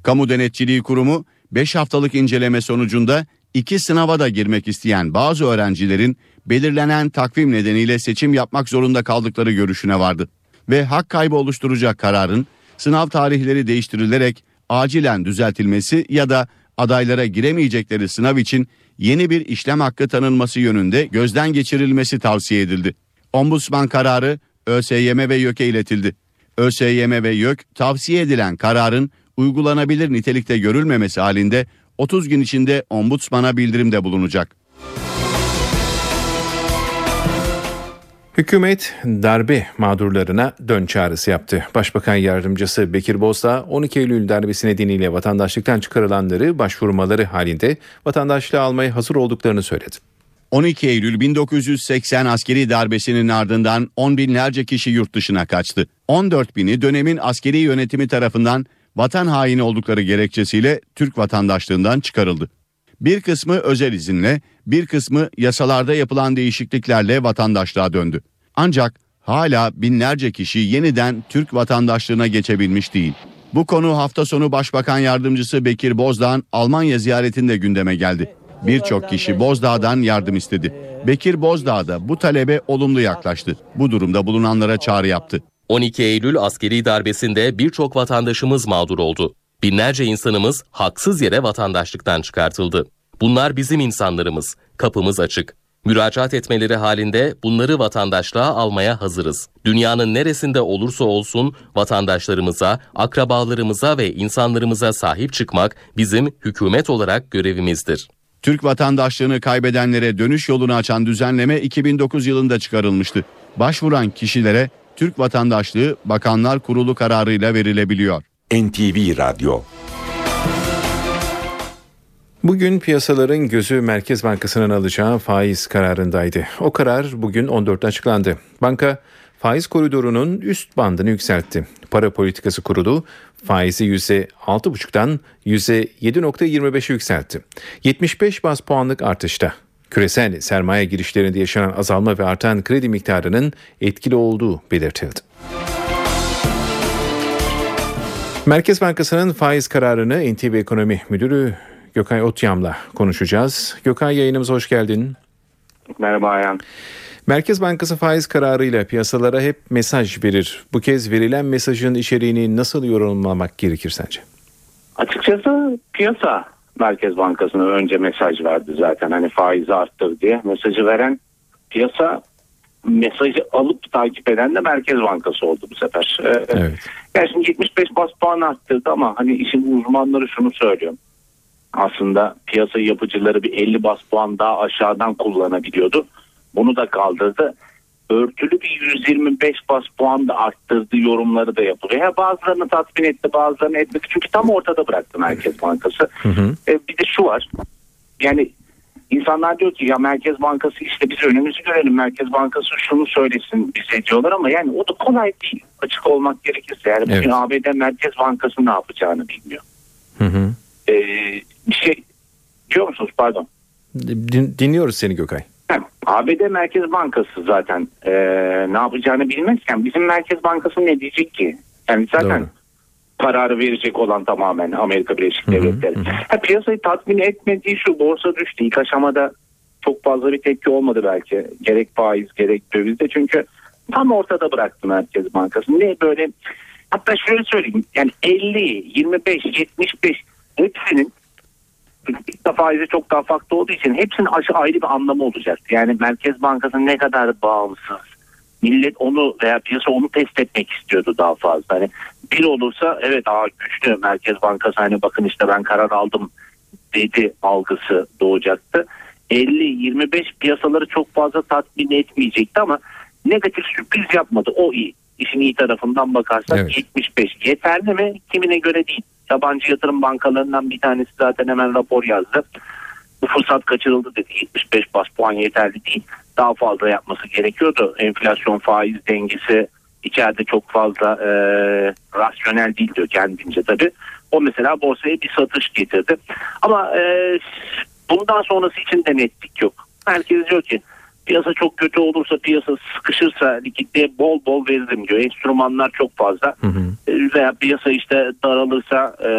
Kamu Denetçiliği Kurumu 5 haftalık inceleme sonucunda iki sınava da girmek isteyen bazı öğrencilerin belirlenen takvim nedeniyle seçim yapmak zorunda kaldıkları görüşüne vardı. Ve hak kaybı oluşturacak kararın sınav tarihleri değiştirilerek acilen düzeltilmesi ya da adaylara giremeyecekleri sınav için yeni bir işlem hakkı tanınması yönünde gözden geçirilmesi tavsiye edildi. Ombudsman kararı ÖSYM ve YÖK'e iletildi. ÖSYM ve YÖK tavsiye edilen kararın uygulanabilir nitelikte görülmemesi halinde 30 gün içinde ombudsmana bildirimde bulunacak. Hükümet darbe mağdurlarına dön çağrısı yaptı. Başbakan Yardımcısı Bekir Bozdağ 12 Eylül darbesi nedeniyle vatandaşlıktan çıkarılanları başvurmaları halinde vatandaşlığı almaya hazır olduklarını söyledi. 12 Eylül 1980 askeri darbesinin ardından on binlerce kişi yurt dışına kaçtı. 14 bini dönemin askeri yönetimi tarafından vatan haini oldukları gerekçesiyle Türk vatandaşlığından çıkarıldı. Bir kısmı özel izinle, bir kısmı yasalarda yapılan değişikliklerle vatandaşlığa döndü. Ancak hala binlerce kişi yeniden Türk vatandaşlığına geçebilmiş değil. Bu konu hafta sonu Başbakan Yardımcısı Bekir Bozdağ'ın Almanya ziyaretinde gündeme geldi. Birçok kişi Bozdağ'dan yardım istedi. Bekir Bozdağ da bu talebe olumlu yaklaştı. Bu durumda bulunanlara çağrı yaptı. 12 Eylül askeri darbesinde birçok vatandaşımız mağdur oldu. Binlerce insanımız haksız yere vatandaşlıktan çıkartıldı. Bunlar bizim insanlarımız. Kapımız açık. Müracaat etmeleri halinde bunları vatandaşlığa almaya hazırız. Dünyanın neresinde olursa olsun vatandaşlarımıza, akrabalarımıza ve insanlarımıza sahip çıkmak bizim hükümet olarak görevimizdir. Türk vatandaşlığını kaybedenlere dönüş yolunu açan düzenleme 2009 yılında çıkarılmıştı. Başvuran kişilere Türk vatandaşlığı Bakanlar Kurulu kararıyla verilebiliyor. NTV Radyo Bugün piyasaların gözü Merkez Bankası'nın alacağı faiz kararındaydı. O karar bugün 14'te açıklandı. Banka faiz koridorunun üst bandını yükseltti. Para politikası kurulu faizi %6,5'dan %7,25'e yükseltti. 75 bas puanlık artışta. Küresel sermaye girişlerinde yaşanan azalma ve artan kredi miktarının etkili olduğu belirtildi. Merkez Bankası'nın faiz kararını NTV Ekonomi Müdürü Gökay Otyam'la konuşacağız. Gökay yayınımıza hoş geldin. Merhaba Ayhan. Merkez Bankası faiz kararıyla piyasalara hep mesaj verir. Bu kez verilen mesajın içeriğini nasıl yorumlamak gerekir sence? Açıkçası piyasa Merkez Bankası'na önce mesaj verdi zaten hani faizi arttır diye. Mesajı veren piyasa mesajı alıp takip eden de Merkez Bankası oldu bu sefer. Evet. Yani şimdi 75 bas puan arttırdı ama hani işin uzmanları şunu söylüyor. Aslında piyasa yapıcıları bir 50 bas puan daha aşağıdan kullanabiliyordu. Bunu da kaldırdı. Örtülü bir 125 bas puan da arttırdı yorumları da yapılıyor. Ya bazılarını tatmin etti bazılarını etmedi. Çünkü tam ortada bıraktı Merkez Bankası. Hı hı. E, bir de şu var. Yani insanlar diyor ki ya Merkez Bankası işte biz önümüzü görelim. Merkez Bankası şunu söylesin bize diyorlar ama yani o da kolay değil. Açık olmak gerekirse. Yani bugün Evet. ABD Merkez Bankası ne yapacağını bilmiyor. Hı hı. E, bir şey diyor musunuz pardon? Din- dinliyoruz seni Gökay. ABD Merkez Bankası zaten e, ne yapacağını bilmezken bizim Merkez Bankası ne diyecek ki? Yani zaten Doğru. kararı verecek olan tamamen Amerika Birleşik Devletleri. Ha, piyasayı tatmin etmediği şu borsa düştü. İlk aşamada çok fazla bir tepki olmadı belki. Gerek faiz gerek dövizde çünkü tam ortada bıraktı Merkez Bankası. Ne böyle hatta şöyle söyleyeyim yani 50, 25, 75 hepsinin İlk faizi çok daha farklı olduğu için hepsinin ayrı bir anlamı olacaktı. Yani Merkez Bankası ne kadar bağımsız. Millet onu veya piyasa onu test etmek istiyordu daha fazla. Hani bir olursa evet aa güçlü Merkez Bankası hani bakın işte ben karar aldım dedi algısı doğacaktı. 50-25 piyasaları çok fazla tatmin etmeyecekti ama negatif sürpriz yapmadı. O iyi. İşin iyi tarafından bakarsak Evet. 75 yeterli mi? Kimine göre değil. Yabancı yatırım bankalarından bir tanesi zaten hemen rapor yazdı. Bu fırsat kaçırıldı dedi. 75 bas puan yeterli değil. Daha fazla yapması gerekiyordu. Enflasyon faiz dengesi içeride çok fazla e, rasyonel değil diyor kendince tabii. O mesela borsaya bir satış getirdi. Ama e, bundan sonrası için de netlik yok. Herkes diyor ki Piyasa çok kötü olursa, piyasa sıkışırsa likitliğe bol bol veririm diyor. Enstrümanlar çok fazla. E, Veya piyasa işte daralırsa e,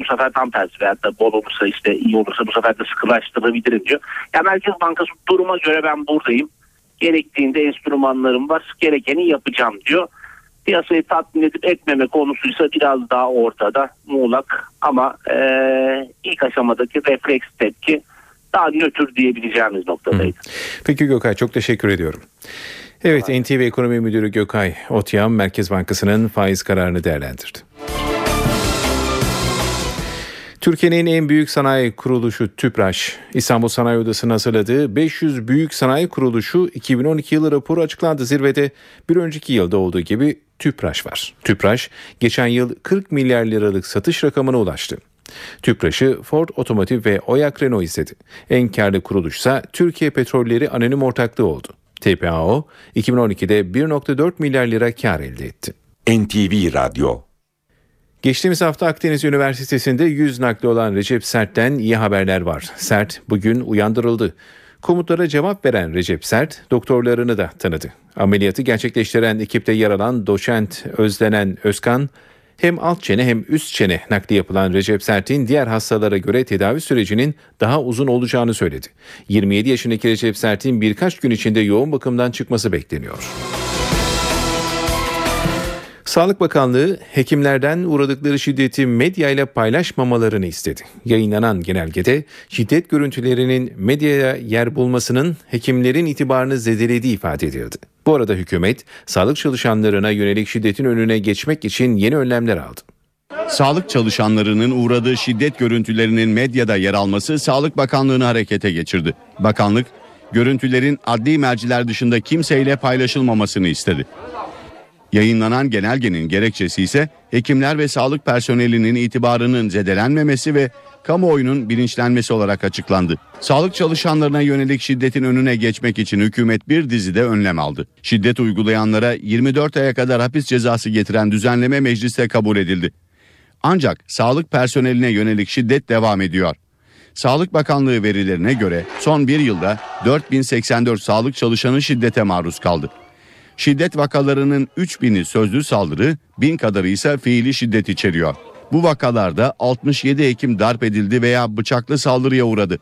bu sefer tam tersi veya da bol olursa işte iyi olursa bu sefer de sıkılaştırabilirim diyor. Ya Merkez Bankası duruma göre ben buradayım. Gerektiğinde enstrümanlarım var. Gerekeni yapacağım diyor. Piyasayı tatmin edip etmeme konusuysa biraz daha ortada muğlak ama e, ilk aşamadaki refleks tepki daha nötr diyebileceğimiz noktadaydı. Peki Gökay çok teşekkür ediyorum. Evet NTV Ekonomi Müdürü Gökay Otyam Merkez Bankası'nın faiz kararını değerlendirdi. Türkiye'nin en büyük sanayi kuruluşu TÜPRAŞ, İstanbul Sanayi Odası'nın hazırladığı 500 büyük sanayi kuruluşu 2012 yılı raporu açıklandı. Zirvede bir önceki yılda olduğu gibi TÜPRAŞ var. TÜPRAŞ geçen yıl 40 milyar liralık satış rakamına ulaştı. TÜPRAŞ'ı Ford Otomotiv ve Oyak Renault izledi. En karlı kuruluşsa Türkiye Petrolleri Anonim Ortaklığı oldu. TPAO 2012'de 1.4 milyar lira kar elde etti. NTV Radyo Geçtiğimiz hafta Akdeniz Üniversitesi'nde yüz nakli olan Recep Sert'ten iyi haberler var. Sert bugün uyandırıldı. Komutlara cevap veren Recep Sert doktorlarını da tanıdı. Ameliyatı gerçekleştiren ekipte yer alan doçent Özlenen Özkan hem alt çene hem üst çene nakli yapılan Recep Sert'in diğer hastalara göre tedavi sürecinin daha uzun olacağını söyledi. 27 yaşındaki Recep Sert'in birkaç gün içinde yoğun bakımdan çıkması bekleniyor. Sağlık Bakanlığı hekimlerden uğradıkları şiddeti medya ile paylaşmamalarını istedi. Yayınlanan genelgede şiddet görüntülerinin medyaya yer bulmasının hekimlerin itibarını zedelediği ifade edildi. Bu arada hükümet sağlık çalışanlarına yönelik şiddetin önüne geçmek için yeni önlemler aldı. Sağlık çalışanlarının uğradığı şiddet görüntülerinin medyada yer alması Sağlık Bakanlığı'nı harekete geçirdi. Bakanlık, görüntülerin adli merciler dışında kimseyle paylaşılmamasını istedi. Yayınlanan genelgenin gerekçesi ise hekimler ve sağlık personelinin itibarının zedelenmemesi ve kamuoyunun bilinçlenmesi olarak açıklandı. Sağlık çalışanlarına yönelik şiddetin önüne geçmek için hükümet bir dizide önlem aldı. Şiddet uygulayanlara 24 aya kadar hapis cezası getiren düzenleme mecliste kabul edildi. Ancak sağlık personeline yönelik şiddet devam ediyor. Sağlık Bakanlığı verilerine göre son bir yılda 4084 sağlık çalışanı şiddete maruz kaldı. Şiddet vakalarının 3000'i sözlü saldırı, 1000 kadarı ise fiili şiddet içeriyor. Bu vakalarda 67 hekim darp edildi veya bıçaklı saldırıya uğradı.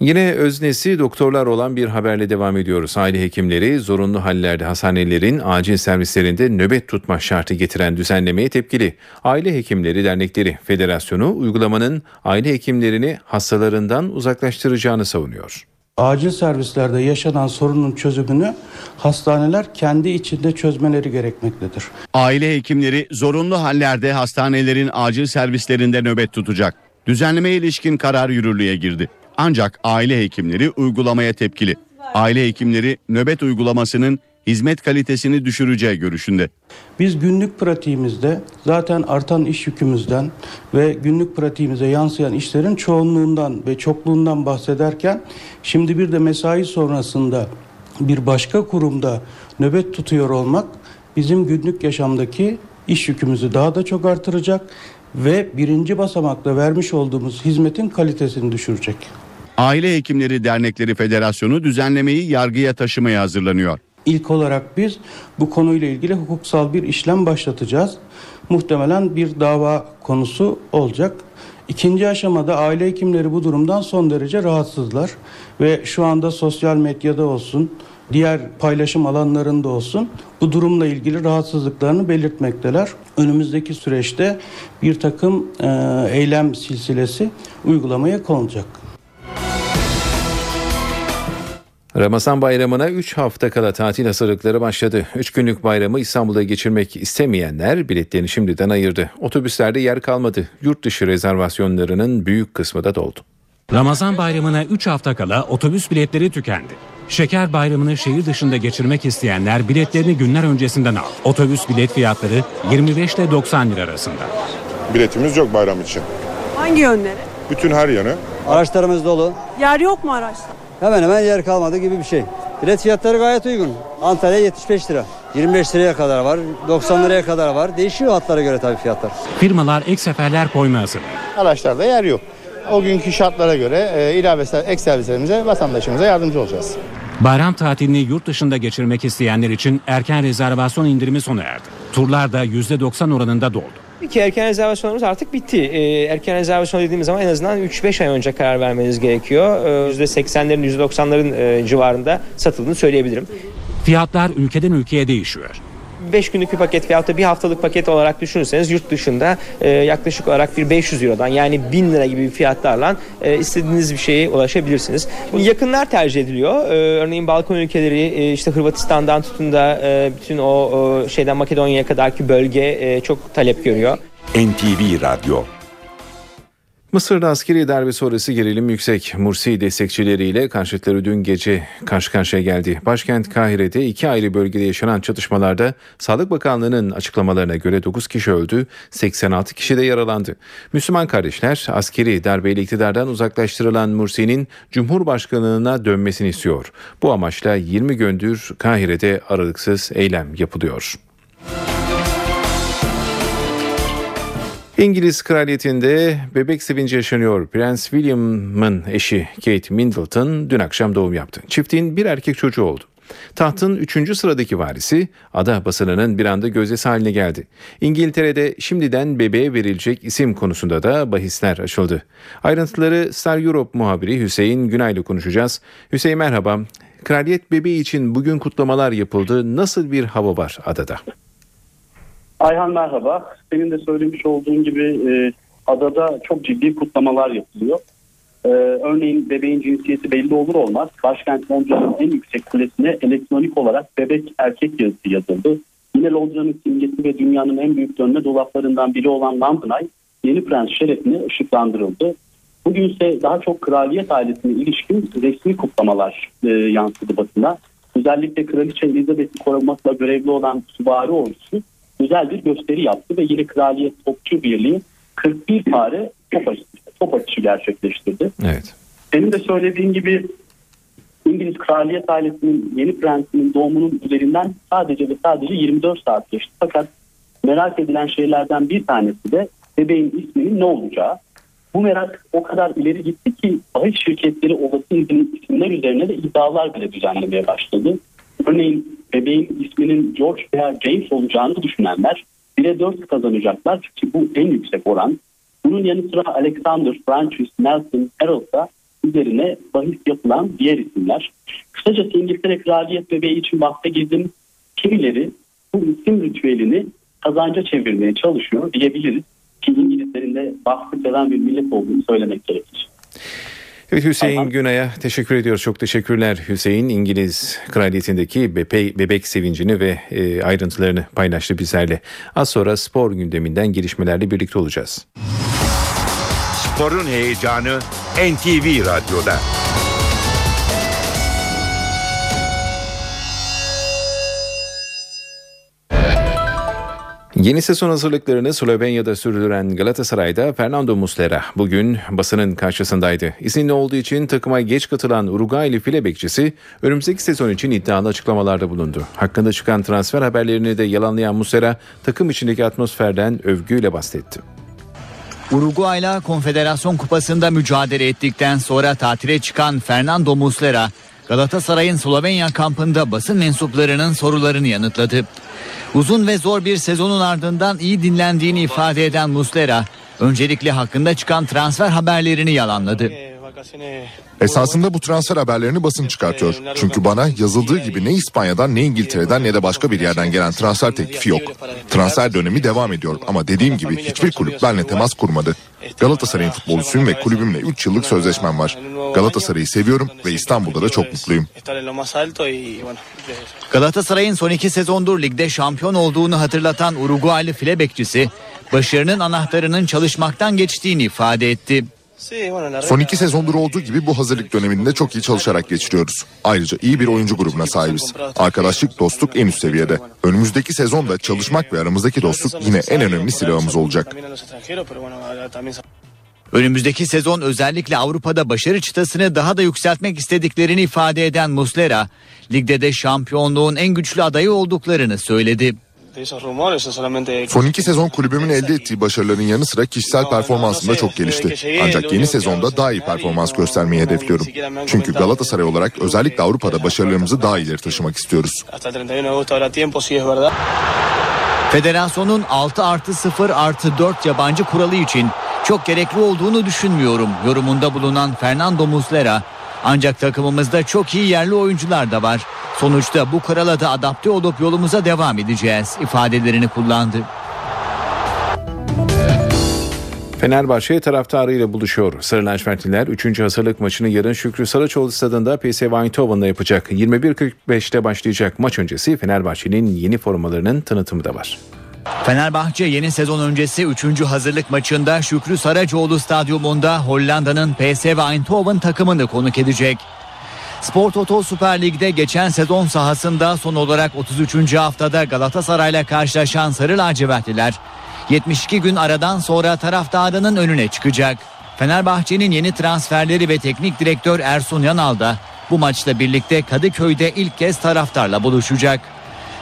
Yine öznesi doktorlar olan bir haberle devam ediyoruz. Aile hekimleri zorunlu hallerde hastanelerin acil servislerinde nöbet tutma şartı getiren düzenlemeye tepkili. Aile Hekimleri Dernekleri Federasyonu uygulamanın aile hekimlerini hastalarından uzaklaştıracağını savunuyor. Acil servislerde yaşanan sorunun çözümünü hastaneler kendi içinde çözmeleri gerekmektedir. Aile hekimleri zorunlu hallerde hastanelerin acil servislerinde nöbet tutacak. Düzenlemeye ilişkin karar yürürlüğe girdi. Ancak aile hekimleri uygulamaya tepkili. Aile hekimleri nöbet uygulamasının hizmet kalitesini düşüreceği görüşünde. Biz günlük pratiğimizde zaten artan iş yükümüzden ve günlük pratiğimize yansıyan işlerin çoğunluğundan ve çokluğundan bahsederken şimdi bir de mesai sonrasında bir başka kurumda nöbet tutuyor olmak bizim günlük yaşamdaki iş yükümüzü daha da çok artıracak ve birinci basamakta vermiş olduğumuz hizmetin kalitesini düşürecek. Aile Hekimleri Dernekleri Federasyonu düzenlemeyi yargıya taşımaya hazırlanıyor. İlk olarak biz bu konuyla ilgili hukuksal bir işlem başlatacağız. Muhtemelen bir dava konusu olacak. İkinci aşamada aile hekimleri bu durumdan son derece rahatsızlar ve şu anda sosyal medyada olsun, diğer paylaşım alanlarında olsun bu durumla ilgili rahatsızlıklarını belirtmekteler. Önümüzdeki süreçte bir takım eylem silsilesi uygulamaya konulacak. Ramazan bayramına 3 hafta kala tatil hazırlıkları başladı. 3 günlük bayramı İstanbul'da geçirmek istemeyenler biletlerini şimdiden ayırdı. Otobüslerde yer kalmadı. Yurt dışı rezervasyonlarının büyük kısmı da doldu. Ramazan bayramına 3 hafta kala otobüs biletleri tükendi. Şeker bayramını şehir dışında geçirmek isteyenler biletlerini günler öncesinden aldı. Otobüs bilet fiyatları 25 ile 90 lira arasında. Biletimiz yok bayram için. Hangi yönlere? Bütün her yanı. Araçlarımız dolu. Yer yok mu araçta? Hemen hemen yer kalmadı gibi bir şey. Bilet fiyatları gayet uygun. Antalya 75 lira. 25 liraya kadar var. 90 liraya kadar var. Değişiyor hatlara göre tabii fiyatlar. Firmalar ek seferler koyma hazırlığı. Araçlarda yer yok. o günkü şartlara göre e, ilave ek servislerimize vatandaşımıza yardımcı olacağız. Bayram tatilini yurt dışında geçirmek isteyenler için erken rezervasyon indirimi sona erdi. Turlar da %90 oranında doldu. İki erken rezervasyonlarımız artık bitti. Ee, erken rezervasyon dediğimiz zaman en azından 3-5 ay önce karar vermeniz gerekiyor. Ee, %80'lerin %90'ların e, civarında satıldığını söyleyebilirim. Fiyatlar ülkeden ülkeye değişiyor. 5 günlük bir paket veyahut da bir haftalık paket olarak düşünürseniz yurt dışında e, yaklaşık olarak bir 500 Euro'dan yani 1000 lira gibi bir fiyatlarla e, istediğiniz bir şeye ulaşabilirsiniz. Yakınlar tercih ediliyor. E, örneğin Balkan ülkeleri e, işte Hırvatistan'dan tutun da e, bütün o, o şeyden Makedonya'ya kadarki bölge e, çok talep görüyor. NTV Radyo Mısır'da askeri darbe sonrası gerilim yüksek. Mursi destekçileriyle karşıtları dün gece karşı karşıya geldi. Başkent Kahire'de iki ayrı bölgede yaşanan çatışmalarda Sağlık Bakanlığı'nın açıklamalarına göre 9 kişi öldü, 86 kişi de yaralandı. Müslüman kardeşler askeri darbeyle iktidardan uzaklaştırılan Mursi'nin Cumhurbaşkanlığına dönmesini istiyor. Bu amaçla 20 gündür Kahire'de aralıksız eylem yapılıyor. İngiliz kraliyetinde bebek sevinci yaşanıyor. Prens William'ın eşi Kate Middleton dün akşam doğum yaptı. Çiftin bir erkek çocuğu oldu. Tahtın 3. sıradaki varisi ada basınının bir anda gözdesi haline geldi. İngiltere'de şimdiden bebeğe verilecek isim konusunda da bahisler açıldı. Ayrıntıları Star Europe muhabiri Hüseyin Günay'la konuşacağız. Hüseyin merhaba. Kraliyet bebeği için bugün kutlamalar yapıldı. Nasıl bir hava var adada? Ayhan merhaba. Senin de söylemiş olduğun gibi e, adada çok ciddi kutlamalar yapılıyor. E, örneğin bebeğin cinsiyeti belli olur olmaz. Başkent Londra'nın en yüksek kulesine elektronik olarak bebek erkek yazısı yazıldı. Yine Londra'nın simgesi ve dünyanın en büyük dönme dolaplarından biri olan Eye yeni prens şerefine ışıklandırıldı. Bugün ise daha çok kraliyet ailesine ilişkin resmi kutlamalar e, yansıdı basına. Özellikle Kraliçe Elizabeth'i korumakla görevli olan süvari ordusu güzel bir gösteri yaptı ve yine Kraliyet Topçu Birliği 41 fare top atışı, top atışı gerçekleştirdi. Evet. Senin de söylediğin gibi İngiliz kraliyet ailesinin yeni prensinin doğumunun üzerinden sadece ve sadece 24 saat geçti. Fakat merak edilen şeylerden bir tanesi de bebeğin isminin ne olacağı. Bu merak o kadar ileri gitti ki bahis şirketleri olası isimler üzerine de iddialar bile düzenlemeye başladı. Örneğin bebeğin isminin George veya James olacağını düşünenler 1'e 4 kazanacaklar ki bu en yüksek oran. Bunun yanı sıra Alexander, Francis, Nelson, Harold da üzerine bahis yapılan diğer isimler. Kısacası İngiltere Kraliyet bebeği için bahse girdim. Kimileri bu isim ritüelini kazanca çevirmeye çalışıyor diyebiliriz. Ki İngilizlerin de bahsi seven bir millet olduğunu söylemek gerekir. Evet Hüseyin Günay'a teşekkür ediyoruz. Çok teşekkürler Hüseyin. İngiliz kraliyetindeki bebe bebek sevincini ve e, ayrıntılarını paylaştı bizlerle. Az sonra spor gündeminden gelişmelerle birlikte olacağız. Sporun heyecanı NTV Radyo'da. Yeni sezon hazırlıklarını Slovenya'da sürdüren Galatasaray'da Fernando Muslera bugün basının karşısındaydı. İzinli olduğu için takıma geç katılan Uruguaylı file bekçisi önümüzdeki sezon için iddialı açıklamalarda bulundu. Hakkında çıkan transfer haberlerini de yalanlayan Muslera takım içindeki atmosferden övgüyle bahsetti. Uruguay'la Konfederasyon Kupası'nda mücadele ettikten sonra tatile çıkan Fernando Muslera, Galatasaray'ın Slovenya kampında basın mensuplarının sorularını yanıtladı. Uzun ve zor bir sezonun ardından iyi dinlendiğini ifade eden Muslera, öncelikle hakkında çıkan transfer haberlerini yalanladı. Esasında bu transfer haberlerini basın çıkartıyor. Çünkü bana yazıldığı gibi ne İspanya'dan ne İngiltere'den ne de başka bir yerden gelen transfer teklifi yok. Transfer dönemi devam ediyor ama dediğim gibi hiçbir kulüp benimle temas kurmadı. Galatasaray'ın futbolcusuyum ve kulübümle 3 yıllık sözleşmem var. Galatasaray'ı seviyorum ve İstanbul'da da çok mutluyum. Galatasaray'ın son iki sezondur ligde şampiyon olduğunu hatırlatan Uruguaylı file bekçisi, başarının anahtarının çalışmaktan geçtiğini ifade etti. Son iki sezondur olduğu gibi bu hazırlık döneminde çok iyi çalışarak geçiriyoruz. Ayrıca iyi bir oyuncu grubuna sahibiz. Arkadaşlık, dostluk en üst seviyede. Önümüzdeki sezonda çalışmak ve aramızdaki dostluk yine en önemli silahımız olacak. Önümüzdeki sezon özellikle Avrupa'da başarı çıtasını daha da yükseltmek istediklerini ifade eden Muslera, ligde de şampiyonluğun en güçlü adayı olduklarını söyledi. Son iki sezon kulübümün elde ettiği başarıların yanı sıra kişisel performansım da çok gelişti. Ancak yeni sezonda daha iyi performans göstermeyi hedefliyorum. Çünkü Galatasaray olarak özellikle Avrupa'da başarılarımızı daha ileri taşımak istiyoruz. Federasyonun 6 artı 0 artı 4 yabancı kuralı için çok gerekli olduğunu düşünmüyorum yorumunda bulunan Fernando Muslera. Ancak takımımızda çok iyi yerli oyuncular da var. Sonuçta bu kurala da adapte olup yolumuza devam edeceğiz ifadelerini kullandı. Fenerbahçe taraftarıyla buluşuyor. Sarı lacivertliler 3. hazırlık maçını yarın Şükrü Saraçoğlu stadında PSV Eindhoven'la yapacak. 21.45'te başlayacak maç öncesi Fenerbahçe'nin yeni formalarının tanıtımı da var. Fenerbahçe yeni sezon öncesi 3. hazırlık maçında Şükrü Saracoğlu stadyumunda Hollanda'nın PSV Eindhoven takımını konuk edecek. Spor Toto Süper Lig'de geçen sezon sahasında son olarak 33. haftada Galatasaray'la karşılaşan Sarı Lacivertliler 72 gün aradan sonra taraftarının önüne çıkacak. Fenerbahçe'nin yeni transferleri ve teknik direktör Ersun Yanal da bu maçla birlikte Kadıköy'de ilk kez taraftarla buluşacak.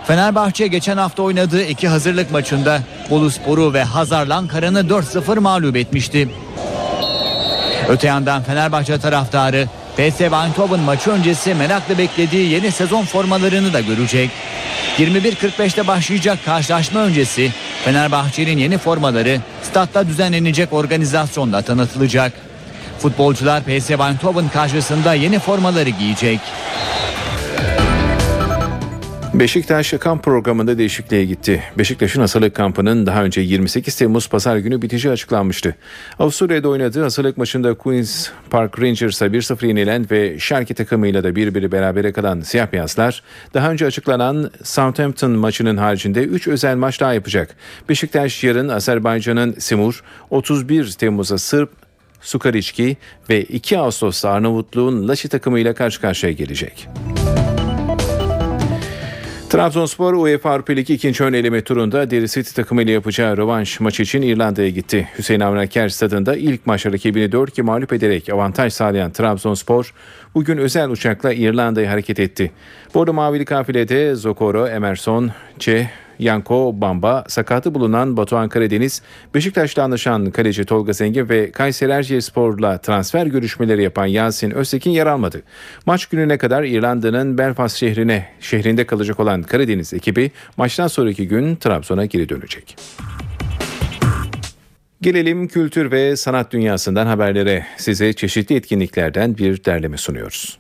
Fenerbahçe geçen hafta oynadığı iki hazırlık maçında Boluspor'u ve Hazarlankara'nı 4-0 mağlup etmişti. Öte yandan Fenerbahçe taraftarı PSV Eindhoven maçı öncesi merakla beklediği yeni sezon formalarını da görecek. 21.45'te başlayacak karşılaşma öncesi Fenerbahçe'nin yeni formaları statta düzenlenecek organizasyonda tanıtılacak. Futbolcular PSV Eindhoven karşısında yeni formaları giyecek. Beşiktaş kamp programında değişikliğe gitti. Beşiktaş'ın hazırlık kampının daha önce 28 Temmuz pazar günü biteceği açıklanmıştı. Avusturya'da oynadığı hazırlık maçında Queen's Park Rangers'a 1-0 yenilen ve Schalke takımıyla da bir berabere kalan siyah beyazlar daha önce açıklanan Southampton maçının haricinde 3 özel maç daha yapacak. Beşiktaş yarın Azerbaycan'ın Simur, 31 Temmuz'a Sırp, Sukariçki ve 2 Ağustos'ta Arnavutluğun Laşi takımıyla karşı karşıya gelecek. Trabzonspor UEFA Avrupa Ligi ikinci ön eleme turunda Derry City takımıyla yapacağı rövanş maçı için İrlanda'ya gitti. Hüseyin Avni Aker stadında ilk maç rakibini 4-2 mağlup ederek avantaj sağlayan Trabzonspor bugün özel uçakla İrlanda'ya hareket etti. Bordo Mavili kafilede Zokoro, Emerson, Çe, Yanko Bamba, sakatı bulunan Batuhan Karadeniz, Beşiktaş'ta anlaşan kaleci Tolga Zengin ve Kayseri Erciyesspor'la transfer görüşmeleri yapan Yasin Öztekin yer almadı. Maç gününe kadar İrlanda'nın Belfast şehrine şehrinde kalacak olan Karadeniz ekibi maçtan sonraki gün Trabzon'a geri dönecek. Gelelim kültür ve sanat dünyasından haberlere. Size çeşitli etkinliklerden bir derleme sunuyoruz.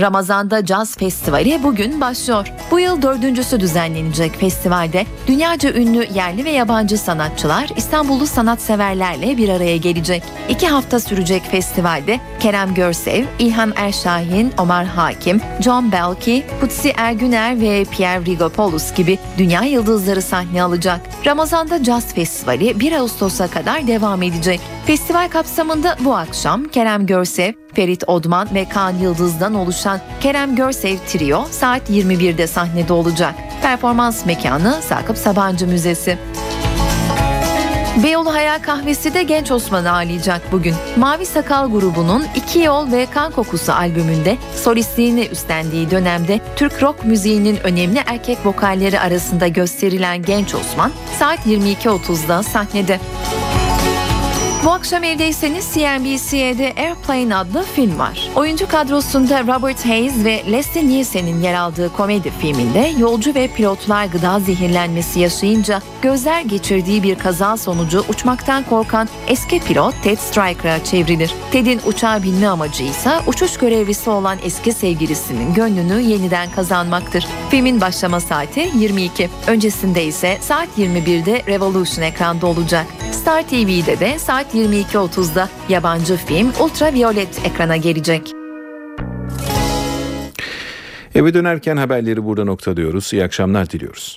Ramazan'da Caz Festivali bugün başlıyor. Bu yıl dördüncüsü düzenlenecek festivalde dünyaca ünlü yerli ve yabancı sanatçılar İstanbullu sanatseverlerle bir araya gelecek. İki hafta sürecek festivalde Kerem Görsev, İlhan Erşahin, Omar Hakim, John Belki, Kutsi Ergüner ve Pierre Rigopoulos gibi dünya yıldızları sahne alacak. Ramazan'da Caz Festivali 1 Ağustos'a kadar devam edecek. Festival kapsamında bu akşam Kerem Görsev, Ferit Odman ve Kaan Yıldız'dan oluşan Kerem Görsev Trio saat 21'de sahnede olacak. Performans mekanı Sakıp Sabancı Müzesi. Beyoğlu Hayal Kahvesi de Genç Osman'ı ağırlayacak bugün. Mavi Sakal grubunun İki Yol ve Kan Kokusu albümünde solistliğini üstlendiği dönemde Türk rock müziğinin önemli erkek vokalleri arasında gösterilen Genç Osman saat 22.30'da sahnede. Bu akşam evdeyseniz CNBC'de Airplane adlı film var. Oyuncu kadrosunda Robert Hayes ve Leslie Nielsen'in yer aldığı komedi filminde yolcu ve pilotlar gıda zehirlenmesi yaşayınca gözler geçirdiği bir kaza sonucu uçmaktan korkan eski pilot Ted Stryker'a çevrilir. Ted'in uçağa binme amacı ise uçuş görevlisi olan eski sevgilisinin gönlünü yeniden kazanmaktır. Filmin başlama saati 22. Öncesinde ise saat 21'de Revolution ekranda olacak. Star TV'de de saat 22.30'da yabancı film Ultraviolet ekrana gelecek. Eve dönerken haberleri burada noktalıyoruz. İyi akşamlar diliyoruz.